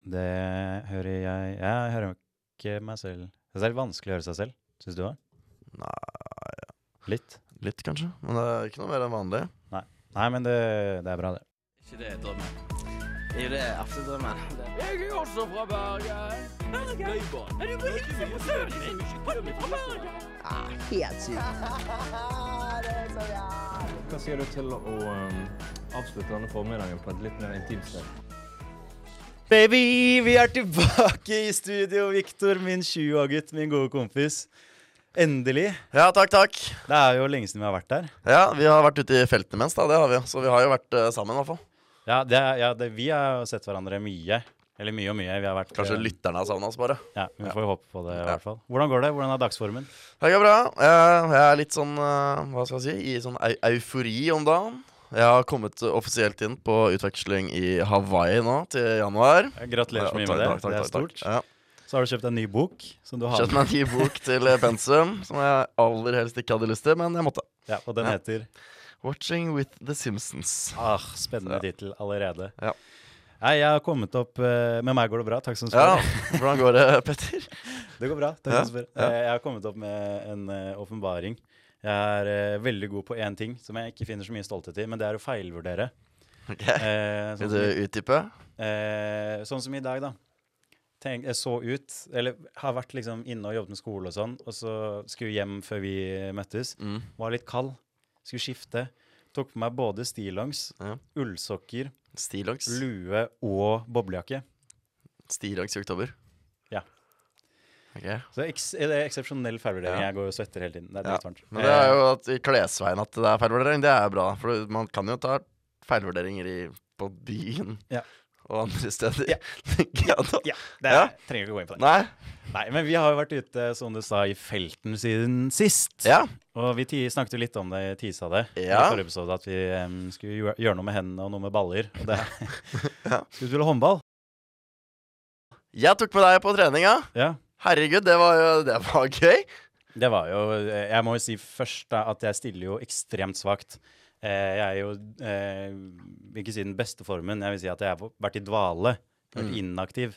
Det hører jeg Jeg hører ikke meg selv. Det er litt vanskelig å høre seg selv, syns du òg? Nei, Litt? litt kanskje. Men det er ikke noe mer enn vanlig. Nei, Nei men det, det er bra, det. Ikke det drømmen. Det er jo det. Jeg er også fra Bergen. Bergen? Er du ikke fra Bergen? Ah, helt sykt. det er så jævlig. Hva sier du til å um, avslutte denne formiddagen på et litt mer intimt sted? Baby, vi er tilbake i studio, Viktor, min 20-gutt, min gode kompis. Endelig. Ja, takk, takk. Det er jo lenge siden vi har vært der. Ja, vi har vært ute i felten imens, da. Det har vi. Så vi har jo vært uh, sammen, i hvert fall. Ja, det, ja det, vi har sett hverandre mye. Eller mye og mye. Vi har vært Kanskje eh, lytterne har savna oss, bare. Ja, vi får jo håpe på det, i hvert fall. Hvordan går det? Hvordan er dagsformen? Det går bra. Jeg, jeg er litt sånn uh, Hva skal jeg si? I sånn eu eufori om dagen. Jeg har kommet offisielt inn på utveksling i Hawaii nå, til januar. Gratulerer så mye med det. takk, takk, det er stort. Ja. Så har du kjøpt en ny bok som du har Kjøpt meg en ny bok til eh, pensum, som jeg aller helst ikke hadde lyst til, men jeg måtte. Ja, og den Ja. heter 'Watching with the Simpsons'. Ah, spennende tittel allerede. Ja. Nei, jeg har kommet opp eh, Med meg går det bra. Takk som Ja. Hvordan går det, Petter? Det går bra. Takk Ja, som spør. ja. Eh, Jeg har kommet opp med en åpenbaring. Jeg er uh, veldig god på én ting som jeg ikke finner så mye stolthet i, men det er å feilvurdere. Ok, Uh, sånn, Vil du utdype? Uh, sånn som i dag, da. Tenk, jeg så ut, eller har vært liksom inne og jobbet med skole og sånn, og så skulle hjem før vi møttes. Mm. Var litt kald. Skulle skifte. Tok på meg både stillongs, Ja. ullsokker, Stilongs. lue og boblejakke. Stillongs i oktober. Ja. Ok. Så det er eksepsjonell feilvurdering. Ja. Jeg går og svetter hele tiden. Det er Ja. Men det er jo at i klesveien at det er feilvurdering, det er bra. For man kan jo ta feilvurderinger i, på byen Ja. og andre steder. Ja. ja, da. Ja, det Ja. er, trenger ikke gå inn på det. Nei. Nei, men vi har jo vært ute, som du sa, i felten siden sist. Ja. Og vi snakket jo litt om det, i tisa det, Ja. i forrige episode, at vi um, skulle gjøre, gjøre noe med hendene og noe med baller. Og det Ja. Skulle du spille håndball? Jeg tok med deg på treninga. Ja. Herregud, det var jo det var gøy. Det var jo Jeg må jo si først da at jeg stiller jo ekstremt svakt. Eh, jeg er jo eh, ikke si den beste formen, jeg vil si at jeg har vært i dvale. Vært Mm. inaktiv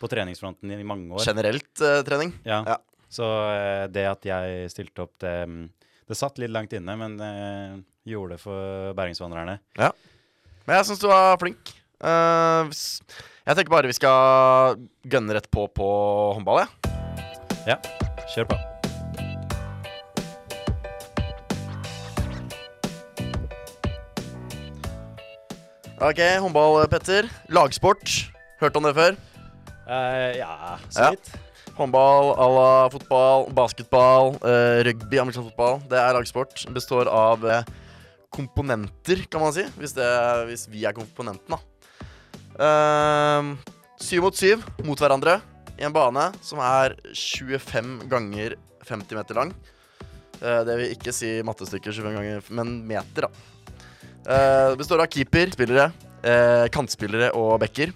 på treningsfronten i mange år. Generelt eh, trening. Ja. Ja. Så eh, det at jeg stilte opp, det, mm, det satt litt langt inne, men eh, gjorde det for bergensvandrerne. Men jeg syns du var flink. Eh, s- jeg tenker bare vi skal gønne rett på på håndball, jeg. Kjør på. Ok, håndball, Petter. Lagsport. Hørt om det før? Uh, ja, så Ja. Håndball à la fotball, basketball, uh, rugby, amerikansk fotball. Det er lagsport. Består av uh, komponenter, kan man si. Hvis, det, hvis vi er komponenten, da. Eh, syv mot syv mot hverandre i en bane som er 25 ganger 50 meter lang. Uh, det vil ikke si mattestykker, 25 ganger, men meter, da. Uh, det består av keeper, spillere, eh, kantspillere og backer.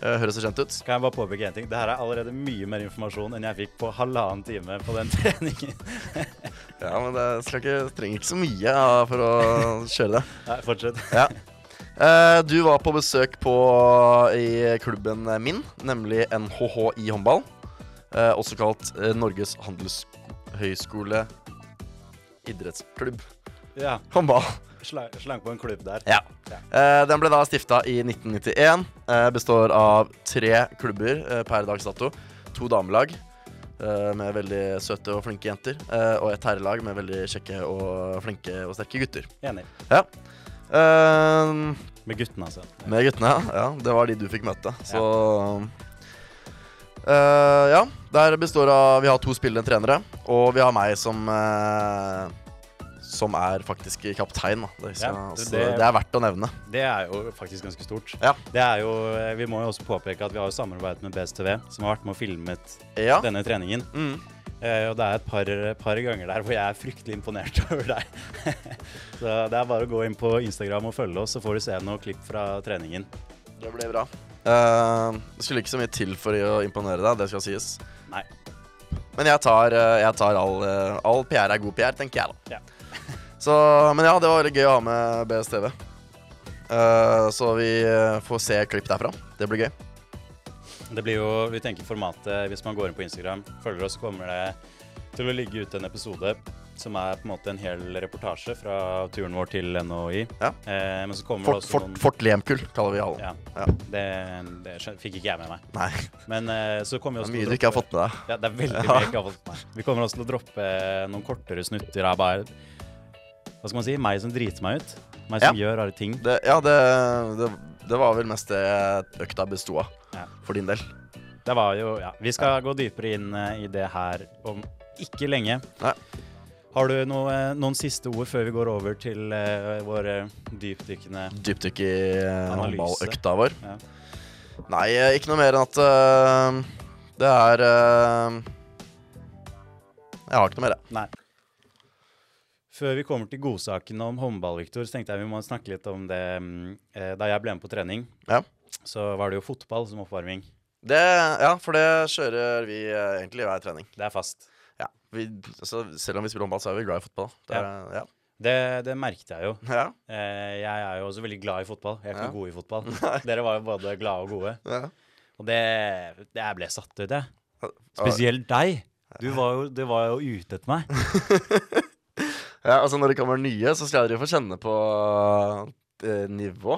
Uh, høres det kjent ut? Kan jeg bare påpeke en ting? Det her er allerede mye mer informasjon enn jeg fikk på halvannen time på den treningen. Ja, men det skal ikke, trenger ikke så mye ja, for å kjøre det. Nei, fortsett. Ja. Eh, du var på besøk på, i klubben min, nemlig NHH i håndball. Eh, også kalt eh, Norges handelshøyskole idrettsklubb. Ja, Håndball. slang, på en klubb der. Ja. Eh, den ble da stifta i 1991. Eh, består av tre klubber eh, per dags dato. To damelag med veldig søte og flinke jenter. Og et herrelag med veldig kjekke og flinke og sterke gutter. Enig. Eh, Med guttene, altså. med guttene, ja. ja. Det var de du fikk møte. Så uh, Ja. Der består av Vi har to spillende trenere, og vi har meg som uh, Som er faktisk kaptein. Da. Det, Ja, det- det- det er verdt å nevne. Det er jo faktisk ganske stort. Ja. Det er jo, Vi må jo også påpeke at vi har jo samarbeidet med BSTV, som har vært med og filmet Ja. denne treningen. Mm. Eh, og det er et par, par ganger der hvor jeg er fryktelig imponert over deg. så det er bare å gå inn på Instagram og følge oss, så får du se noen klipp fra treningen. Det ble bra. Eh, det skulle ikke så mye til for å imponere deg, det skal sies. Nei. Men jeg tar, eh, jeg tar all, all PR er god PR, tenker jeg da. Ja. så, men ja, det var veldig gøy å ha med BSTV. Uh, så vi får se klipp derfra. Det blir gøy. Det blir jo, Vi tenker formatet hvis man går inn på Instagram, følger oss, kommer det til å ligge ute en episode som er på en måte en hel reportasje fra turen vår til NHI. Ja. Eh, men så kommer Fort, det også fort, noen Fort Lemkull kaller vi hallen. Ja, Ja. Det, det fikk ikke jeg med meg. Nei, Men eh, så kommer vi det også er til mye du ikke har fått med deg. Ja, det er veldig Ja. mye jeg ikke har fått med meg. Vi kommer også til å droppe noen kortere snutter av bare Hva skal man si? Meg som driter meg ut. Meg som gjør rare ting. Det, ja, det, det, det var vel mest det økta besto av. Ja. For din del. Det var jo Ja. Vi skal gå dypere inn eh, i det her om ikke lenge. Nei. Har du noe, noen siste ord før vi går over til uh, våre dypdykkende Dypdykk i eh, håndballøkta vår. Ja. Nei, eh, ikke noe mer enn at uh, det er eh, Jeg har ikke noe mer, jeg. Nei. Før vi kommer til godsaken om håndball, Victor, så tenkte jeg vi må snakke litt om det mm, eh, Da jeg ble med på trening, Ja. Så var det jo fotball som oppvarming. Det, ja, for det kjører vi eh, egentlig hver trening. Det er fast. Ja, vi, altså, Selv om vi spiller håndball, så er vi glad i fotball. Det er, ja. Det, det merket jeg jo. Ja. Eh, jeg er jo også veldig glad i fotball. Jeg er ikke Ja. god i fotball. Dere var jo både glade og gode. Ja. Og det, det Jeg ble satt ut, jeg. Spesielt deg. Du var jo, du var jo ute etter meg. ja, altså Når det kommer nye, så skal dere få kjenne på eh, nivå.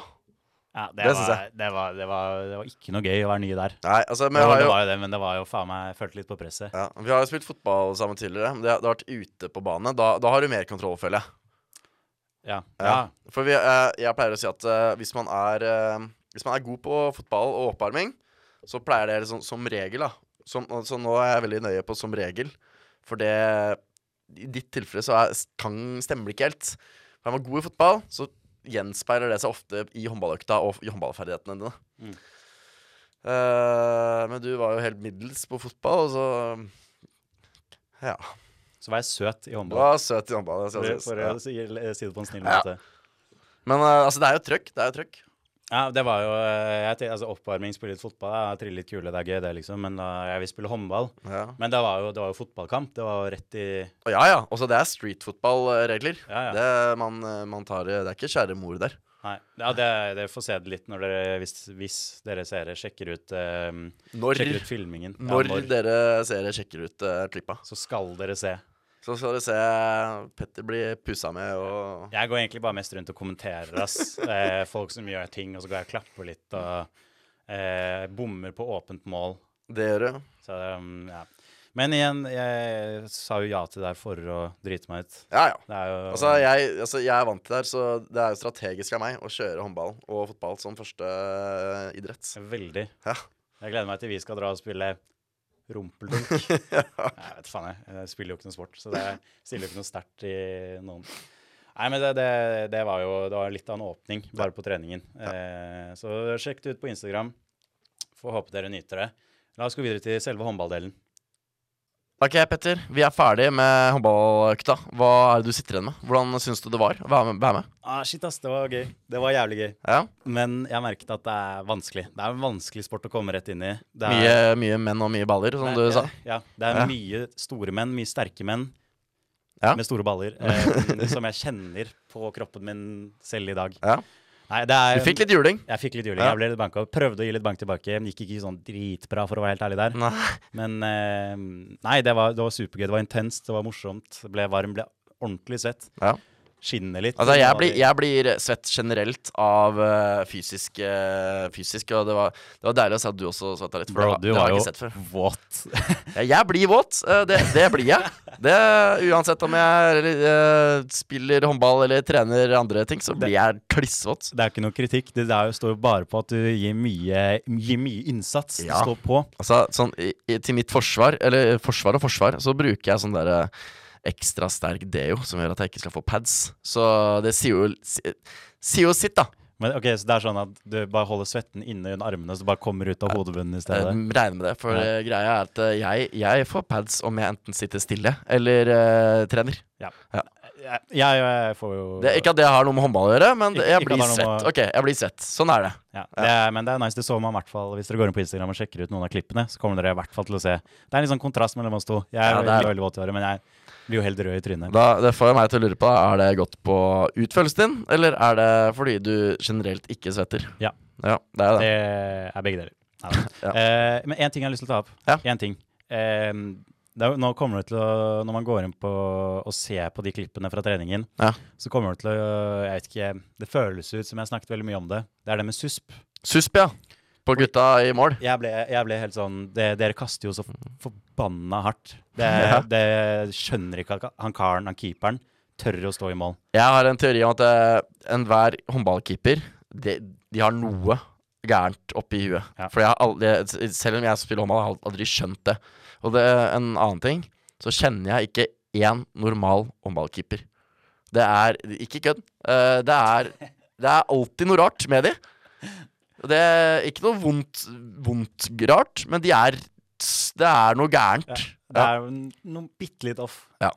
Ja, det, Det syns var, det, var, det, var, det var ikke noe gøy å være ny der. Nei, altså, men Jo, jeg har det var jo det, men det var jo faen meg Jeg følte litt på presset. ja, Vi har jo spilt fotball sammen tidligere. men Det, har vært ute på bane. Da, da har du mer kontroll, føler jeg. Ja. Ja. For vi, eh, jeg pleier å si at eh, hvis, man er, eh, hvis man er god på fotball og oppvarming, så pleier det liksom, som regel da som, Så nå er jeg veldig nøye på som regel, for det I ditt tilfelle så er, kan, stemmer det ikke helt. For er man god i fotball, så gjenspeiler det seg ofte i håndballøkta og i håndballferdighetene dine. Mm. Uh, men du var jo helt middels på fotball, og så Ja. Så var jeg søt i håndball. var søt i håndball. For, for å si, si det på en snill Ja. Men uh, altså, det er jo trøkk. Det er jo trøkk. Ja, det var jo eh, jeg, altså Oppvarming, spille litt fotball, ja, trille litt kule, det er gøy, det, liksom. Men da jeg vil spille håndball. Ja. Men det var jo, det var jo fotballkamp. Det var jo rett i Ja, ja. Også det er streetfotballregler. Ja, ja. Det, man, eh, man tar, det er ikke kjære mor der. Nei. Ja, det, det får se det litt når dere, hvis, hvis dere seere sjekker ut, eh, sjekker ut filmingen. Ja, når dere ser sjekker ut uh, klippa, Så skal dere se. Så skal du se Petter bli pussa med og Jeg går egentlig bare mest rundt og kommenterer, ass. Eh, folk som gjør ting, og så går jeg og klapper litt og eh, bommer på åpent mål. Det gjør du. Så, um, ja. Men igjen, jeg sa jo ja til det her for å drite meg ut. Ja, ja. Det er jo Altså jeg, altså, jeg er vant til det her, så det er jo strategisk av meg å kjøre håndball og fotball som første eh, idrett. veldig. Ja. Jeg gleder meg til vi skal dra og spille rumpeldunk. Jeg vet faen, jeg. Jeg spiller jo ikke noe sport, så det stiller jo ikke noe sterkt i noen. Nei, men det, det, det var jo det var litt av en åpning bare på treningen. Eh, så sjekk det ut på Instagram. Får håpe dere nyter det. La oss gå videre til selve håndballdelen. Ok, Petter. Vi er ferdig med håndballøkta. Hva er det du sitter igjen med? Hvordan syns du det var å være med? Vær med? Ah, shit, ass. Det var gøy. Det var jævlig gøy. Ja? Men jeg merket at det er vanskelig. Det er en vanskelig sport å komme rett inn i. Det er, Mye, mye menn og mye baller, som du Nei, sa. Ja, det er Ja. mye store menn, mye sterke menn Ja. med store baller, eh, som jeg kjenner på kroppen min selv i dag. Ja. Nei, det er Du fikk litt juling. Jeg fikk litt juling. Ja. Jeg ble litt banka. Prøvde å gi litt bank tilbake. Gikk ikke sånn dritbra, for å være helt ærlig der. Nei. Men eh, nei, det var, det var supergøy. Det var intenst, det var morsomt. Ble varm, ble ordentlig svett. Ja. Skinner litt. Altså, jeg blir, jeg blir svett generelt av uh, fysisk, uh, fysisk, og det var, det var deilig å se at du også svetta litt. For Bro, det, du det var har jeg jo ikke sett før. våt. Ja, jeg blir våt. Uh, Det, det blir jeg. Det, uansett om jeg spiller håndball eller trener andre ting, så blir jeg klissvåt. Det er ikke noe kritikk. Det jo, står jo bare på at du gir mye, gir mye innsats. Ja. Du står på. Altså, sånn, i, til mitt forsvar, eller forsvar og forsvar, så bruker jeg sånn derre ekstra sterk deo som gjør at jeg ikke skal få pads. Så det sier jo, sier jo sitt, da. Men ok, Så det er sånn at du bare holder svetten inne under armene, så det bare kommer ut av hodebunnen i Jeg stedet? regner med det. For Ja. eh, greia er at eh, jeg, jeg får pads om jeg enten sitter stille eller uh, trener. Jeg, jeg, jeg får jo Det ikke at det har noe med håndball å gjøre, men Ikke- jeg blir svett. med- Ok, jeg blir sett. Sånn er det. ja, det er, Men det er nice. Det så man i hvert fall Hvis dere går inn på Instagram og sjekker ut noen av klippene, så kommer dere i hvert fall til å se Det er en litt sånn kontrast mellom oss to. Jeg er, Ja, det er veldig, våt i håret, men jeg blir jo helt rød i trynet. Da, det får meg til å lure på Er det godt på utførelsen din, eller er det fordi du generelt ikke svetter? Ja. Ja, det er det. Det er begge deler. Ja. Eh, men én ting jeg har lyst til å ta opp. Ja. En ting. Det er, nå kommer det til å Når man går inn på og ser på de klippene fra treningen, Ja. så kommer det til å Jeg vet ikke Det føles ut som jeg har snakket veldig mye om det. Det er det med susp. Susp, ja. På gutta i mål. Jeg ble, jeg ble helt sånn det, Dere kaster jo så forbanna hardt. Det, Ja. det skjønner ikke han karen, han keeperen, tør å stå i mål. Jeg har en teori om at eh, enhver håndballkeeper de, de har noe gærent oppi huet. Ja. For aldri, selv om jeg spiller håndball, har jeg aldri skjønt det. Og det er en annen ting, så kjenner jeg ikke én normal håndballkeeper. Det er ikke kødd. Eh, det, er, det er alltid noe rart med de. Det er ikke noe vondt, vondt rart, men de er Det er noe gærent. Det er noe bitte litt off. Ja.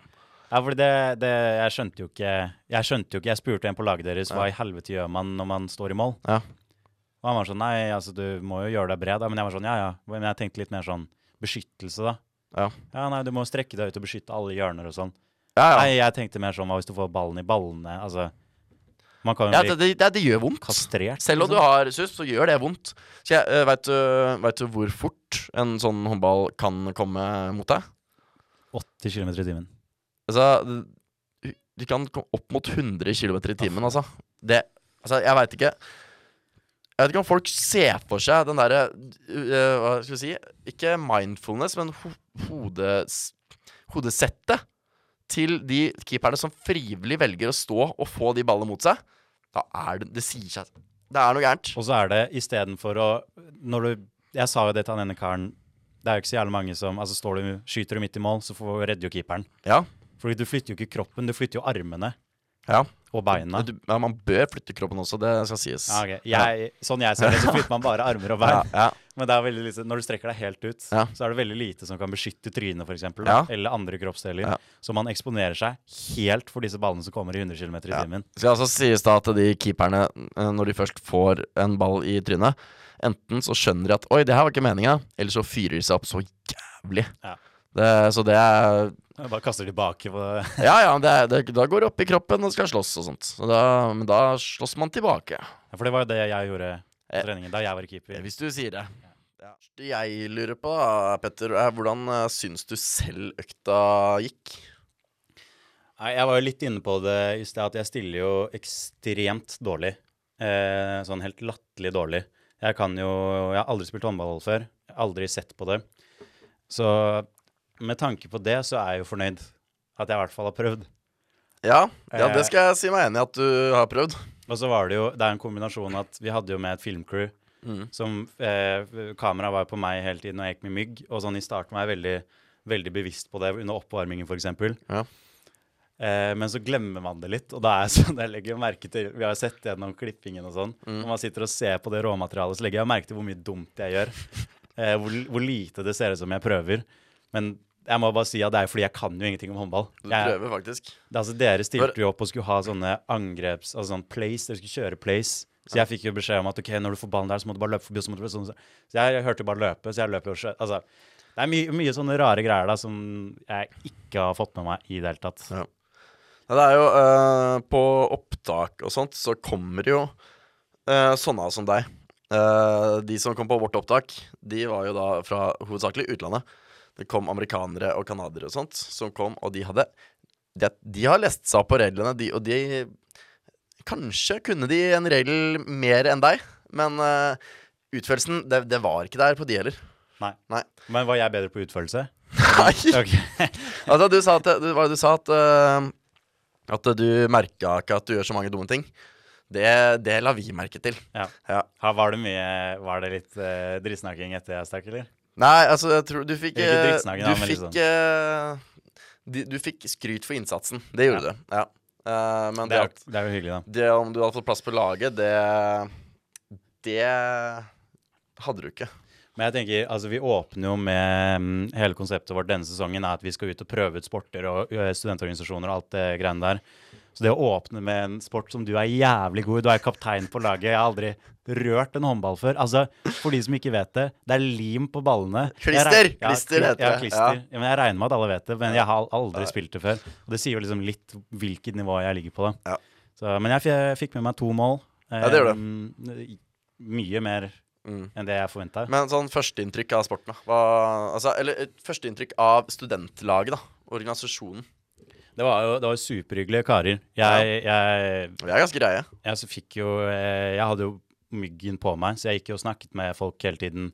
Ja, fordi det, det Jeg skjønte jo ikke Jeg skjønte jo ikke Jeg spurte en på laget deres hva i helvete gjør man når man står i mål. Ja. Og han var sånn Nei, altså, du må jo gjøre deg bred. Men jeg var sånn Ja, ja. Men jeg tenkte litt mer sånn beskyttelse, da. Ja. Ja, nei, du må strekke deg ut og beskytte alle hjørner og sånn. Ja, ja. Nei, jeg tenkte mer sånn hvis du får ballen i ballene? Altså Man kan jo ja bli det, det, det gjør vondt. kastrert. Selv om du liksom. har SUS, så gjør det vondt. Så jeg, uh, vet, du, vet du hvor fort en sånn håndball kan komme mot deg? 80 km i timen. Altså, du- kan komme opp mot 100 km i timen, altså. Det Altså, jeg veit ikke Jeg vet ikke om folk ser for seg den derre uh, Hva skal vi si? Ikke mindfulness, men ho hodes, hodesettet til de keeperne som frivillig velger å stå og få de ballene mot seg. Da er det Det sier seg Det er noe gærent. Og så er det istedenfor å Når du Jeg sa jo det til han ene karen. Det er jo ikke så jævlig mange som Altså står du, Skyter du midt i mål, så får, redder jo keeperen. Ja. Fordi du flytter jo ikke kroppen, du flytter jo armene Ja. og beina. Du, ja, man bør flytte kroppen også, det skal sies. Ja, okay. jeg, sånn jeg ser det, så flytter man bare armer og bein. ja. Men det lite, når du strekker deg helt ut, så er det veldig lite som kan beskytte trynet, f.eks. Ja. Eller andre kroppsdeler. Så man eksponerer seg helt for disse ballene som kommer i 100 km i Ja. timen. Skal altså sies da at de keeperne, eh, når de først får en ball i trynet, enten så skjønner de at 'oi, det her var ikke meninga', eller så fyrer de seg opp så jævlig. Ja. Det, så det er Jeg Bare kaster tilbake på det? Ja, ja, det, det, da går det opp i kroppen og skal slåss og sånt. Så da, men da slåss man tilbake. Ja, For det var jo det jeg gjorde Eh, på treningen da jeg var keeper. Hvis du sier det. Ja. Jeg lurer på, Petter, er hvordan eh, syns du selv økta gikk? Nei, jeg var jo litt inne på det i sted, at jeg stiller jo ekstremt dårlig. Eh, sånn helt latterlig dårlig. Jeg kan jo Jeg har aldri spilt håndball før. Aldri sett på det. Så med tanke på det, så er jeg jo fornøyd. At jeg i hvert fall har prøvd. Ja, ja Eh. det skal jeg si meg enig i at du har prøvd. Og så var det jo Det er en kombinasjon at vi hadde jo med et filmcrew Mm. som eh, Kameraet var på meg hele tiden og jeg gikk med mygg. Og sånn i starten var jeg veldig, veldig bevisst på det under oppvarmingen, f.eks. Ja. Eh, men så glemmer man det litt, og da er sånn, jeg legger merke til Vi har jo sett gjennom klippingen og sånn. Mm. Når man sitter og ser på det råmaterialet, så legger jeg merke til hvor mye dumt jeg gjør. Eh, hvor, hvor lite det ser ut som jeg prøver. Men jeg må bare si at det er fordi jeg kan jo ingenting om håndball. Du Jeg, prøver faktisk. det, altså, dere stilte jo opp og skulle ha sånne angreps... Altså sånn plays. Dere skulle kjøre plays. Så jeg fikk jo beskjed om at ok, når du får ballen der, så må du bare løpe forbi. Så, må du, sånn, så jeg, jeg hørte jo bare løpe, så jeg løper jo Altså, det er mye, mye sånne rare greier da som jeg ikke har fått med meg i det hele tatt. Ja. Ja, det er jo uh, På opptak og sånt så kommer jo uh, sånne som deg. Uh, de som kom på vårt opptak, de var jo da fra hovedsakelig utlandet. Det kom amerikanere og canadiere og sånt som kom, og de hadde De, de har lest seg opp på reglene, de, og de Kanskje kunne de en regel mer enn deg, men uh, utførelsen, det, det var ikke der på de heller. Nei. Nei. Men var jeg bedre på utførelse? Nei. Altså, du sa at, du, du sa at, uh, at du merka ikke at du gjør så mange dumme ting. Det, det la vi merke til. Ja. Ja. Her var det mye Var det litt uh, drittsnakking etter jeg stakk, eller? Nei, altså, jeg tror du fikk eh, Du fikk liksom. eh, Du fikk skryt for innsatsen. Det gjorde du. Ja. Uh, men Det det, at, det er jo hyggelig, da. det om du hadde fått plass på laget, det Det hadde du ikke. Men jeg tenker, altså vi åpner jo med um, Hele konseptet vårt denne sesongen er at vi skal ut og prøve ut sporter og studentorganisasjoner og alt det greiene der. Så det å åpne med en sport som du er jævlig god i, du er kaptein på laget Jeg har aldri rørt en håndball før. Altså, For de som ikke vet det, det er lim på ballene. Klister! Ja, Klister heter heter ja, det. klister. Ja. Ja. men jeg regner med at alle vet det, men jeg har aldri spilt det før. Og det sier jo liksom litt hvilket nivå jeg ligger på, da. Ja. Så, men jeg, fikk med meg to mål. Ja, det gjør du. mye mer Mm. enn det jeg forventa. Men sånn førsteinntrykk av sporten, da? Hva, altså, eller førsteinntrykk av studentlaget, da? Organisasjonen. Det var jo det var superhyggelige karer. Jeg, jeg, Vi er ganske greie. jeg så fikk jo eh, Jeg hadde jo myggen på meg, så jeg gikk jo og snakket med folk hele tiden.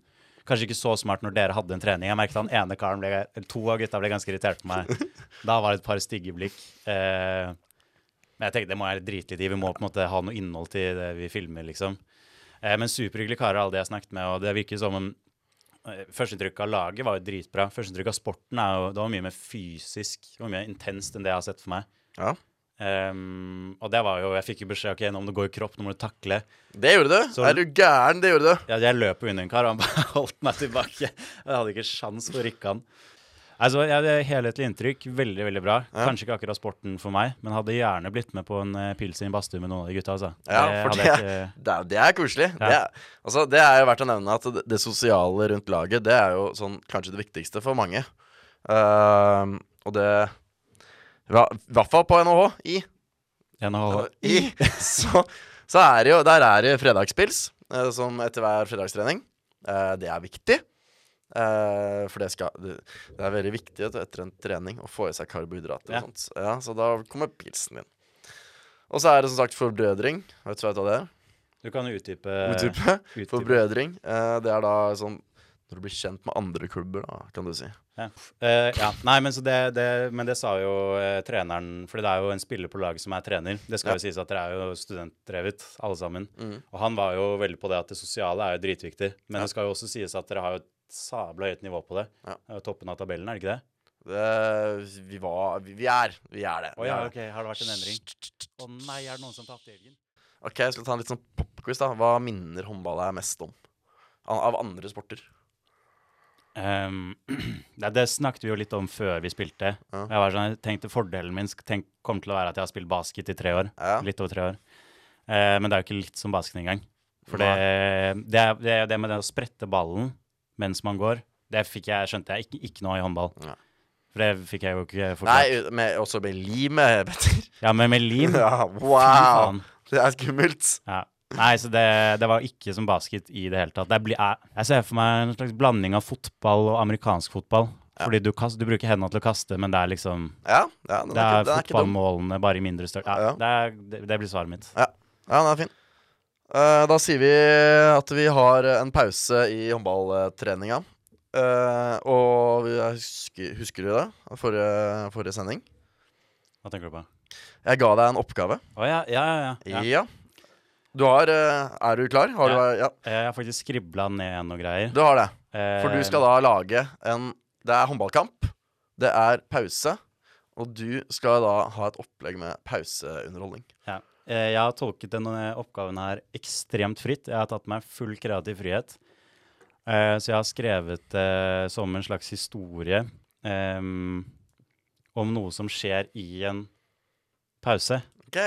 Kanskje ikke så smart når dere hadde en trening. Jeg merket han ene karen ble, eller To av gutta ble ganske irritert på meg. Da var det et par stygge blikk. Eh, men jeg tenkte det må jeg drite litt i. Vi må på en måte ha noe innhold til det vi filmer, liksom. Eh, men superhyggelige karer, alle de jeg snakket med, og det virker som om Førsteinntrykket av laget var jo dritbra. Førsteinntrykket av sporten er jo, det var mye mer fysisk det var mye mer intenst enn det jeg har sett for meg. Ja. Um, og det var jo Jeg fikk jo beskjed ok, nå må du gå i kropp, nå må du takle. Det gjorde du. Så- Er du gæren? Det gjorde du. Ja, jeg løp jo under en kar, og han bare holdt meg tilbake. Jeg hadde ikke sjans for å rykke han. Altså, jeg, Helhetlig inntrykk, veldig veldig bra. Ja. Kanskje ikke akkurat sporten for meg, men hadde gjerne blitt med på en eh, pils i en badstue med noen av de gutta. altså. Ja, for det, ikke- det, er, det er koselig. Ja. Det, er, altså, det er jo verdt å nevne at det, det sosiale rundt laget, det er jo sånn, kanskje det viktigste for mange. Uh, og det I hvert fall på NHH. I. NHH. I så, så er det jo Der er det fredagspils, uh, som etter hver fredagstrening. Uh, det er viktig. Eh, for det, skal, det, er veldig viktig at etter en trening å få i seg karbohydrater. Ja. Ja, så da kommer pilsen din. Og så er det som sagt forbrødring. Vet du hva det er? Du kan utdype. Utdype. utdype. Forbrødring. Eh, det er da sånn når du blir kjent med andre klubber, da, kan du si. Ja. Uh, ja. Nei, men, så det, det, men det sa jo uh, treneren For det er jo en spiller på laget som er trener. Det skal Ja. jo sies at dere er jo studentdrevet, alle sammen. Mm. Og han var jo veldig på det at det sosiale er jo dritviktig. Men det skal jo også sies at dere har jo et sabla høyt nivå på det. Ja. Jo Toppen av tabellen, er det ikke det? Det, vi var vi, vi er. Vi er det. Å Vi ja, ok. Har det vært en endring? Å nei, er det noen som tapte helgen? Ok, jeg skal ta en litt sånn popquiz, da. Hva minner håndball deg mest om? Av, andre sporter? Um, det, det snakket vi jo litt om før vi spilte. Ja. Jeg var sånn, jeg tenkte Fordelen min tenk, kommer til å være at jeg har spilt basket i tre år. Ja. Litt over tre år. Uh, men det er jo ikke litt som basket engang. For det, det, er- det, er det med det å sprette ballen mens man går, det jeg, skjønte jeg ikke, ikke noe i håndball. Ja. For det fikk jeg jo ikke forklart. Nei, med, også med limet, Petter. Ja, men med lim? Ja, wow! Det er skummelt. Ja. Nei, så det, det var ikke som basket i det hele tatt. Det blir, jeg, jeg ser for meg en slags blanding av fotball og amerikansk fotball. Ja. Fordi du, kast, du bruker hendene til å kaste, men det er liksom Ja, ja den Det er, er ikke, den er fotballmålene bare i mindre størrelse. Ja, Ja. Det, er, det, det blir svaret mitt. Ja, den er fin. Eh, da sier vi at vi har en pause i håndballtreninga. Eh, og vi husker, husker du det? Forrige, forrige sending. Hva tenker du på? Jeg ga deg en oppgave. Å ja, ja, ja. ja. Ja. Du har eh, Er du klar? Har Ja. du, ja, Jeg har faktisk skribla ned noe greier. du har det. For du skal da lage en Det er håndballkamp. Det er pause. Og du skal da ha et opplegg med pauseunderholdning. ja. Eh, Jeg har tolket denne oppgaven her ekstremt fritt. Jeg har tatt meg full kreativ frihet. Eh, Så jeg har skrevet det som en slags historie om noe som skjer i en pause. Ok,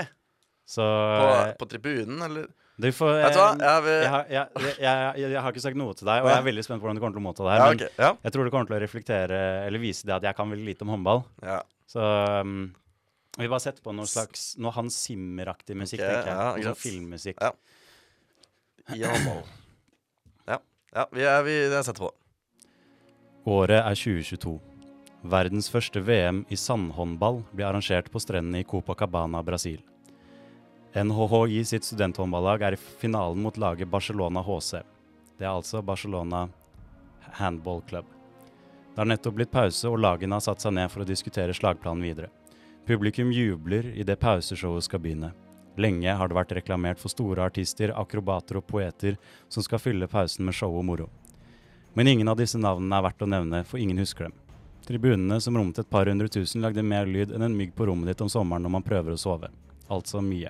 Så På, eh, på tribunen, eller? du får Vet du hva? Jeg vil jeg, har, jeg, jeg, har ikke sagt noe til deg, og jeg er veldig spent på hvordan du kommer til å motta det her. ja, jeg tror det kommer til å reflektere, eller vise det at jeg kan veldig lite om håndball. ja. Så um, vi bare setter på noe slags Noe Hans Zimmer-aktig musikk, okay, tenker jeg. ja, sånn filmmusikk. Ja. Ja. Ja. ja vi, er, vi er setter på. Året er 2022. Verdens første VM i sandhåndball blir arrangert på strendene i Copacabana, Brasil. NHHI sitt studenthåndballag er i finalen mot laget Barcelona HC. Det er altså Barcelona Handball Club. Det har nettopp blitt pause, og lagene har satt seg ned for å diskutere slagplanen videre. Publikum jubler idet pauseshowet skal begynne. Lenge har det vært reklamert for store artister, akrobater og poeter som skal fylle pausen med show og moro. Men ingen av disse navnene er verdt å nevne, for ingen husker dem. Tribunene som rommet et par hundre tusen, lagde mer lyd enn en mygg på rommet ditt om sommeren når man prøver å sove. Altså mye.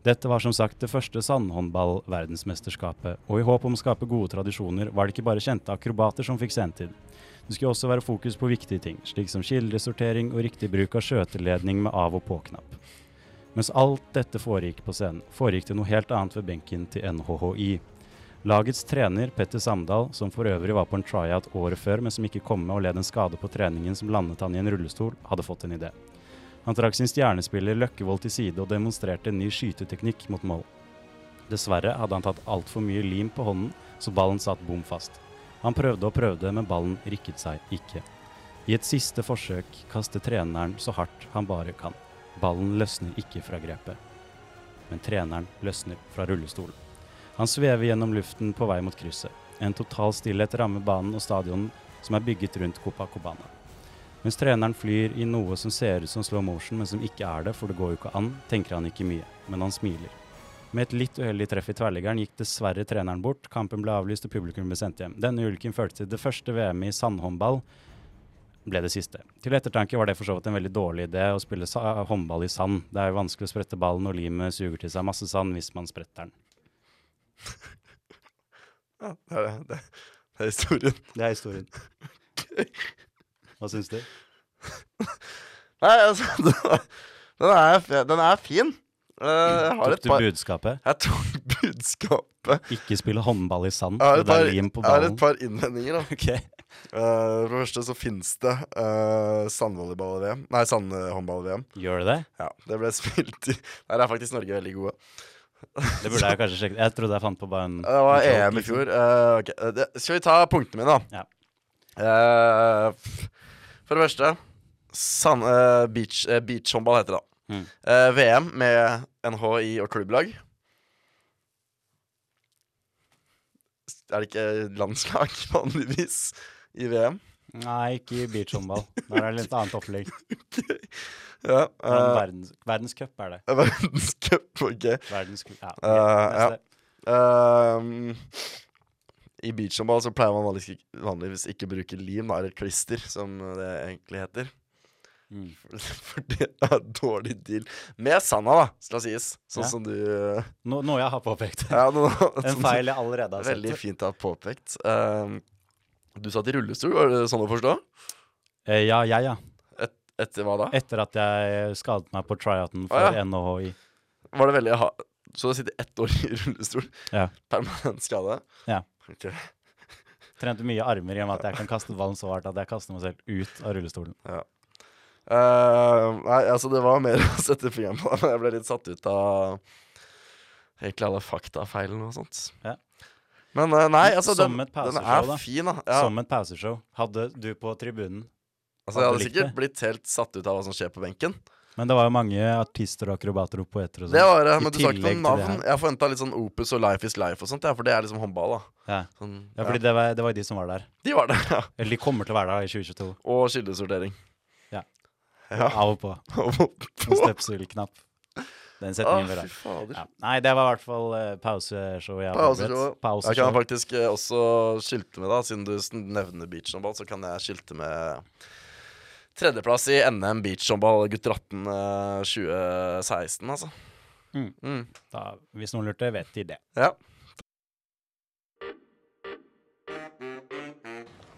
Dette var som sagt det første sandhåndball-verdensmesterskapet, og i håp om å skape gode tradisjoner var det ikke bare kjente akrobater som fikk sendetid. Det skulle også være fokus på viktige ting, slik som kildesortering og riktig bruk av skjøteledning med av- og på-knapp. Mens alt dette foregikk på scenen, foregikk det noe helt annet ved benken til NHHI. Lagets trener, Petter Samdal, som for øvrig var på en tryout året før, men som ikke kom med og led en skade på treningen som landet han i en rullestol, hadde fått en idé. Han trakk sin stjernespiller Løkkevold til side og demonstrerte en ny skyteteknikk mot mål. Dessverre hadde han tatt altfor mye lim på hånden så ballen satt bom fast. Han prøvde og prøvde, men ballen rikket seg ikke. I et siste forsøk kaster treneren så hardt han bare kan. Ballen løsner ikke fra grepet. Men treneren løsner fra rullestolen. Han svever gjennom luften på vei mot krysset. En total stillhet rammer banen og stadionet som er bygget rundt Copacobana. Mens treneren flyr i noe som ser ut som slow motion, men som ikke er det, for det går jo ikke an, tenker han ikke mye, men han smiler. Med et litt uheldig treff i tverrliggeren gikk dessverre treneren bort, kampen ble avlyst og publikum ble sendt hjem. Denne ulykken førte til det første VM i sandhåndball, ble det siste. Til ettertanke var det for så vidt en veldig dårlig idé å spille håndball i sand. Det er jo vanskelig å sprette ballen, og limet suger til seg masse sand hvis man spretter den. Ja, det er, det, det er historien. Det er historien. Hva syns du? Nei, altså Den, er, den er fin. Har Tok du budskapet? Jeg tok budskapet. Ikke spille håndball i sand, Jeg har et par, har et par innvendinger, da. okay. uh, for det første så finnes det uh, sandvolleyball-VM. Nei, sandhåndball-VM. Gjør det det? Ja, det ble spilt i Der er faktisk Norge veldig gode. Det burde jeg kanskje sjekke. Jeg trodde jeg fant på bare en Det var en EM i fjor. Uh, ok, eh, det, Skal vi ta punktene mine, da? Ja. For det første sand, beach, uh, Beachhåndball heter det. da. Mm. Eh, VM med NHI og klubblag. Er det ikke landslag vanligvis i VM? Nei, ikke i beachhåndball. Der er det litt annet opplegg. Ja. Uh, verdens, verdenscup er det. Verdenscup, OK. Verdenscup, ja. Okay. Uh, ja. Ehm, I beachhåndball så pleier man vanligvis ikke, vanligvis ikke bruke lim, da, eller klister, som det egentlig heter. Mm. For det er en dårlig deal. Med sanda, da, skal sies. Sånn Ja. som du No, noe jeg har påpekt. ja, no, En feil jeg allerede har sett. Veldig fint å ha påpekt. Ehm, du satt i rullestol, var det sånn å forstå? Eh, ja, jeg, ja. Et, etter hva da? Etter at jeg skadet meg på tryouten for for ja. NHI. Var det veldig ha Så du har sittet ett år i rullestol? Ja. Permanent skade? Ja. Okay. Trente mye armer i og med at jeg kan kaste ballen så hardt at jeg kaster meg selv ut av rullestolen. Eh, nei, altså det var mer å sette fingeren på, men jeg ble litt satt ut av egentlig alle faktafeilene og sånt. Ja. Men uh, nei, altså den, den er fin, da. Ja. Som et pauseshow. Hadde du på tribunen altså, jeg hadde sikkert det. blitt helt satt ut av hva som skjer på benken. Men det var jo mange artister og akrobater og poeter og Det sånn. var det, men du sa ikke noen noe navn. Jeg forventa litt sånn Opus og Life is Life og sånt, ja, for det er liksom håndball, da. Ja. Sånn, ja, fordi det var, det var de som var der. De var der, ja. Eller de kommer til å være der i 2022. Og kildesortering. Ja. på Av og på. En stepsylknapp. Den setningen vil fy jeg. fader. Ja. Nei, det var i hvert fall uh, pauseshow jeg har Pauseshow. Jeg kan faktisk uh, også skilte med, da, siden du nevner beachhåndball, så kan jeg skilte med tredjeplass i NM beachhåndball gutter 18 uh, 2016, altså. Mm. Mm. Da, hvis noen lurte, vet de det. Ja.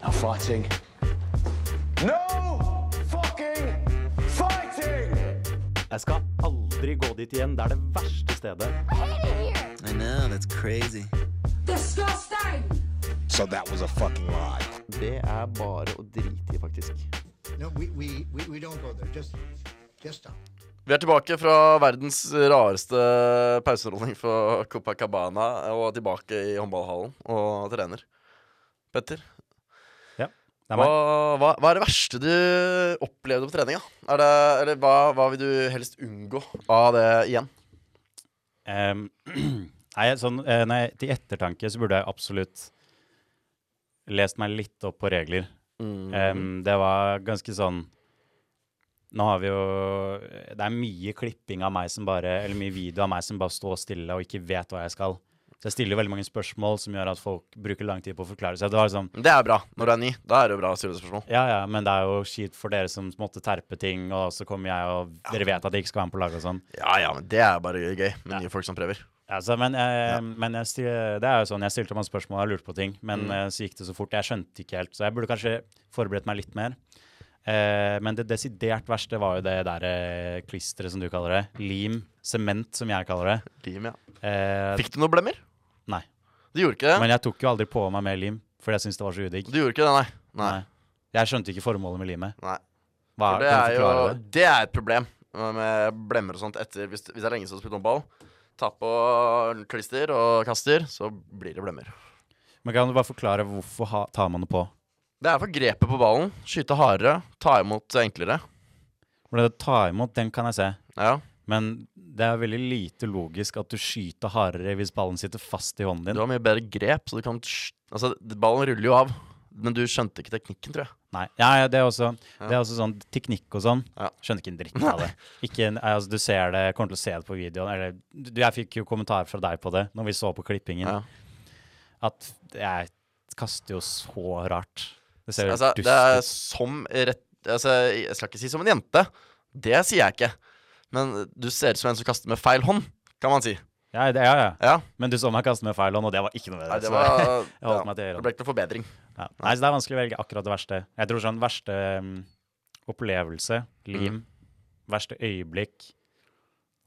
Now fighting. No Jeg skal aldri gå dit igjen. Det er det verste stedet. I know, that's crazy. Disgusting! So that was a fucking lie. Det er bare å drite i, faktisk. No, we, we, we, we don't go there. Just, just stop. Vi er tilbake fra verdens rareste pauserolling for Copacabana og tilbake i håndballhallen og trener. Petter, Det er hva, meg. hva, hva er det verste du opplevde på treninga? Det, eller hva, hva vil du helst unngå av det igjen? Um, nei, sånn, eh, nei, til ettertanke så burde jeg absolutt lest meg litt opp på regler. Mm. Um, det var ganske sånn Nå har vi jo Det er mye klipping av meg som bare Eller mye video av meg som bare står stille og ikke vet hva jeg skal. Så jeg stiller jo veldig mange spørsmål som gjør at folk bruker lang tid på å forklare seg. Det liksom Det er bra når du er ny. Da er det bra å stille spørsmål. Ja, ja, men det er jo kjipt for dere som måtte terpe ting, og så kommer jeg, og dere vet at jeg ikke skal være med på laget og sånn. Ja ja, men det er bare gøy med Ja. nye folk som prøver. Ja, men jeg, men jeg, stil- det er jo sånn, jeg stilte meg spørsmål og lurte på ting, men Mm. eh, så gikk det så fort. Jeg skjønte ikke helt, så jeg burde kanskje forberedt meg litt mer. Eh, men det desidert verste var jo det der eh, klisteret, som du kaller det. Lim. Sement, som jeg kaller det. Lim, ja. Eh, Fikk du noen blemmer? Du gjorde ikke det? Men jeg tok jo aldri på meg mer lim, fordi jeg syntes det var så udigg. Du gjorde ikke det, nei? Nei. Nei. Jeg skjønte ikke formålet med limet. Nei. Hva, For det er jo det? Det er et problem med blemmer og sånt etter Hvis, hvis det er lenge siden du har spilt håndball, ta på klister og kaster, så blir det blemmer. Men kan du bare forklare hvorfor ha, tar man det på? Det er for grepet på ballen. Skyte hardere, ta imot enklere. For det å ta imot, den kan jeg se. Ja. Men det er veldig lite logisk at du skyter hardere hvis ballen sitter fast i hånden din. Du har mye bedre grep, så du kan Altså, ballen ruller jo av. Men du skjønte ikke teknikken, tror jeg. Nei, ja, ja, det, er også, det er også sånn teknikk og sånn. Ja. Skjønner ikke en dritt av det. Ikke, altså, du ser det, kommer til å se det på videoen. Eller, du, jeg fikk jo kommentar fra deg på det når vi så på klippingen. Ja. At jeg kaster jo så rart. Det ser jo Altså, dust det er ut. som rett Altså, jeg skal ikke si som en jente. Det sier jeg ikke. Men du ser ut som en som kaster med feil hånd, kan man si. Ja, det, ja, ja. Ja. Men du så meg kaste med feil hånd, og det var ikke noe med det. Nei, det var ja, Det ble ikke noe forbedring. Ja. Nei, så det er vanskelig å velge akkurat det verste. Jeg tror sånn verste um, opplevelse, lim, verste øyeblikk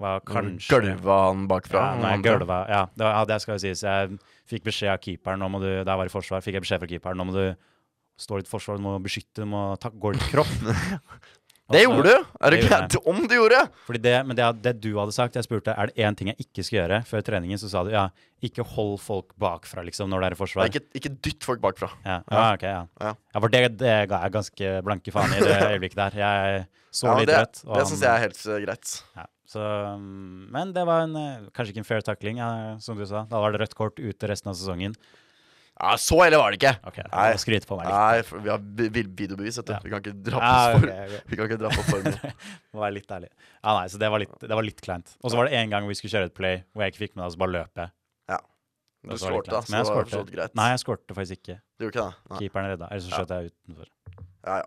var kanskje Gølva han bakfra. Ja, nei, gølva. Ja, det, ja, det skal jo sies. Jeg fikk beskjed av keeperen nå må du, jeg var i forsvar, fikk jeg beskjed fra keeperen nå må du stå i ditt forsvar, du må beskytte, du må ta, gå litt kropp. Det gjorde du! Er du Det gjorde Om du gjorde! Fordi det, men det, det du hadde sagt, jeg spurte er det én ting jeg ikke skal gjøre før treningen, så sa du ja, ikke hold folk bakfra liksom når det er i forsvar. Ikke, ikke dytt folk bakfra. Ja, ja, ok, ja. Ja. ja for det, det ga jeg ganske blanke faen i det øyeblikket der. Jeg så litt rødt. Det, det syns jeg er helt uh, greit. Ja, så, mm, men det var en, eh, kanskje ikke en fair takling, som du sa. Da var det rødt kort ute resten av sesongen. Ja, Så ille var det ikke. Ok, Nei. må skryte på meg litt. Nei, for vi har vi- vi- videobevis, vet du. Ja. Vi kan ikke dra på Ja, for, ok. Vi kan ikke dra på formen. Må være litt ærlig. Ja, nei, så det var litt, det var litt kleint. Og så var det en gang vi skulle kjøre et play hvor jeg ikke fikk med det, og så bare løp jeg. Ja. Det Du var litt skårte, da, kleint. så Men jeg det var skårte. for greit. Nei, jeg skårte faktisk ikke. Du gjorde ikke det? Nei. Keeperen redda. Eller så skjøt jeg utenfor. Ja, ja.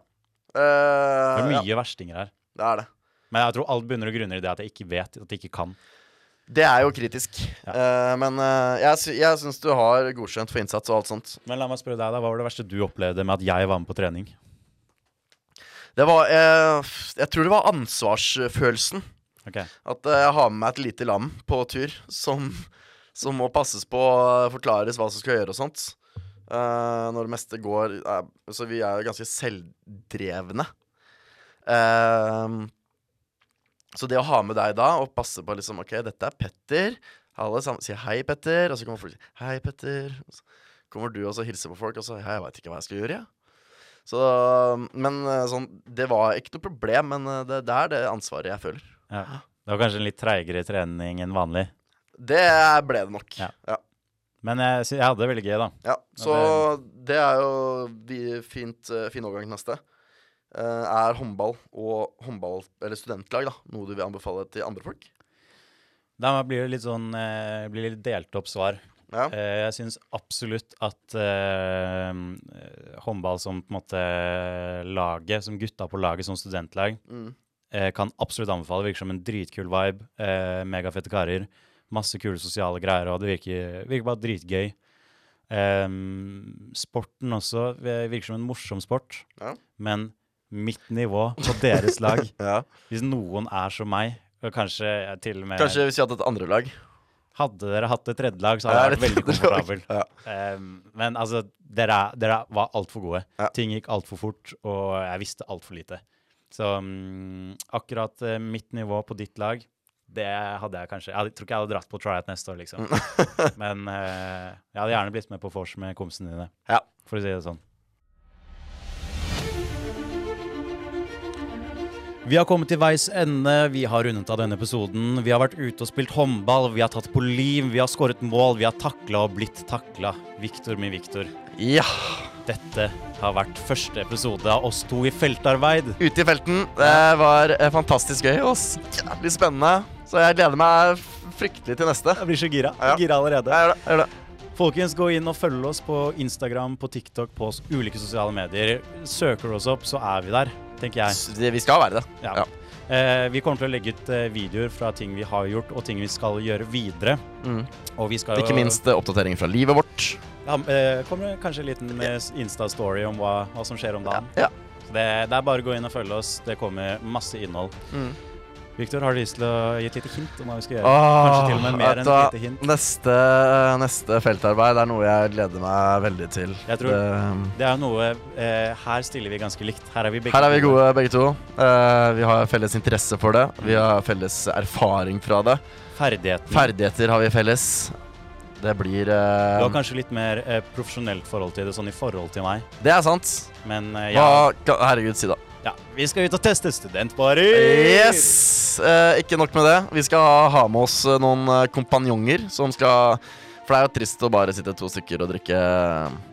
Det Eh, er ja, mye verstinger her. det er det. Men jeg tror alt bunner og grunner i det at jeg ikke vet, at jeg ikke kan. Det er jo kritisk. Eh, men uh, jeg, jeg syns du har godkjent for innsats og alt sånt. Men la meg spørre deg, da. Hva var det verste du opplevde med at jeg var med på trening? Det var uh, Jeg tror det var ansvarsfølelsen. Ok. At jeg har med meg et lite lam på tur som, som må passes på forklares hva som skal gjøre og sånt. Når det meste går Så vi er jo ganske selvdrevne. Eh, så det å ha med deg da og passe på liksom OK, dette er Petter. Alle sammen sier hei, Petter. Og så kommer folk og sier hei, Petter. Og så kommer du og så hilser på folk, og så hei, jeg veit ikke hva jeg skal gjøre, jeg. Så, men eh, sånn, det var ikke noe problem, men eh, det, det er det ansvaret jeg føler. Ja. Det var kanskje en litt treigere trening enn vanlig. Det ble det nok. Ja. Ja. Men jeg, jeg hadde det veldig gøy, da. Ja, så det er jo fint, eh, fin overgang til neste. Eh, er håndball og håndball, eller studentlag, da, noe du vil anbefale til andre folk? Da blir det litt sånn eh, blir litt delt opp svar. Ja. Eh, jeg syns absolutt at uh, håndball som på en måte laget, som gutta på laget som studentlag, Mm. kan absolutt anbefale. Virker som en dritkul vibe. Uh, megafette karer. Masse kule sosiale greier, og det virker, virker bare dritgøy. Um, sporten også virker som en morsom sport, Ja. men mitt nivå på deres lag Ja. Hvis noen er som meg, og kanskje til og med Kanskje hvis vi hadde et andre lag? Hadde dere hatt et tredje lag, så hadde jeg vært veldig et Ja. Um, komfortabel. Men altså, dere, er- dere var altfor gode. Ting gikk altfor fort, og jeg visste altfor lite. Så um, akkurat uh, mitt nivå på ditt lag, det hadde jeg kanskje Jeg hadde, tror ikke jeg hadde dratt på Triat neste år, liksom. men uh, jeg hadde gjerne blitt med på vors med kompisene dine, Ja. for å si det sånn. Vi har kommet til veis ende. Vi har rundet av denne episoden. Vi har vært ute og spilt håndball, vi har tatt på lim, vi har skåret mål, vi har takla og blitt takla. Victor min Victor. Ja. Dette har vært første episode av oss to i feltarbeid. Ute i felten. Det var eh, fantastisk gøy og jævlig spennende. Så jeg gleder meg fryktelig til neste. Jeg blir så gira. jeg Gira allerede. Jeg gjør det. Jeg gjør det. Folkens, gå inn og følg oss på Instagram, på TikTok, på ulike sosiale medier. Søker du oss opp, så er vi der, tenker jeg. Det- Vi skal være det. Ja. Eh, vi kommer til å legge ut eh, videoer fra ting vi har gjort, og ting vi skal gjøre videre. Mm. Og vi skal Ikke minst eh, oppdateringer fra livet vårt. Ja, eh, kommer det kanskje en liten eh, Insta-story om hva, hva som skjer om dagen. Ja. Så det, det er bare å gå inn og følge oss. Det kommer masse innhold. Mm. Victor, har du lyst til å gi et lite hint om hva vi skal gjøre? Åh, Kanskje til og med mer enn et lite hint? Neste, neste feltarbeid er noe jeg gleder meg veldig til. Jeg tror Det- det er noe eh, Her stiller vi ganske likt. Her er vi begge Her er vi gode begge to. Eh, vi har felles interesse for det. Vi har felles erfaring fra det. Ferdigheter. Ferdigheter har vi felles. Det blir Du eh, har kanskje litt mer uh, profesjonelt forhold til det, sånn i forhold til meg. Det er sant. Men uh, ja, Hva, Herregud, si da. Ja, vi skal ut og teste studentbarer! Yes! Eh, ikke nok med det. Vi skal ha, ha med oss eh, noen eh, kompanjonger som skal For det er jo trist å bare sitte to stykker og drikke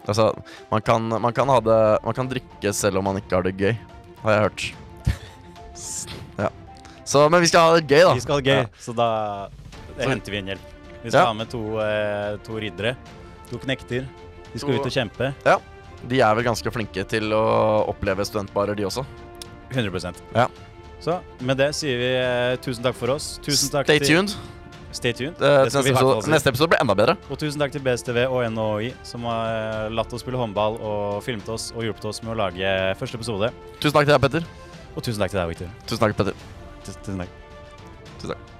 Altså, man kan, man kan ha det Man kan drikke selv om man ikke har det gøy, har jeg hørt. Ja. Så, men vi skal ha det gøy, da. Vi skal ha det gøy, Ja. så da Så- henter vi inn hjelp. Vi skal Ja. ha med to, eh, to riddere. To knekter. De skal To- ut og kjempe. De er vel ganske flinke til å oppleve studentbarer, de også. 100% Ja. Så med det sier vi eh, tusen takk for oss. Tusen takk Stay tuned. Stay tuned. Eh, Det neste, episode, neste episode blir enda bedre. Og tusen takk til BSTV og NHI, som har latt oss spille håndball og filmet oss og hjulpet oss med å lage første episode. Tusen takk til deg, Petter. Og tusen takk til deg, Victor. Tusen takk, Petter. Tusen takk. Tusen takk.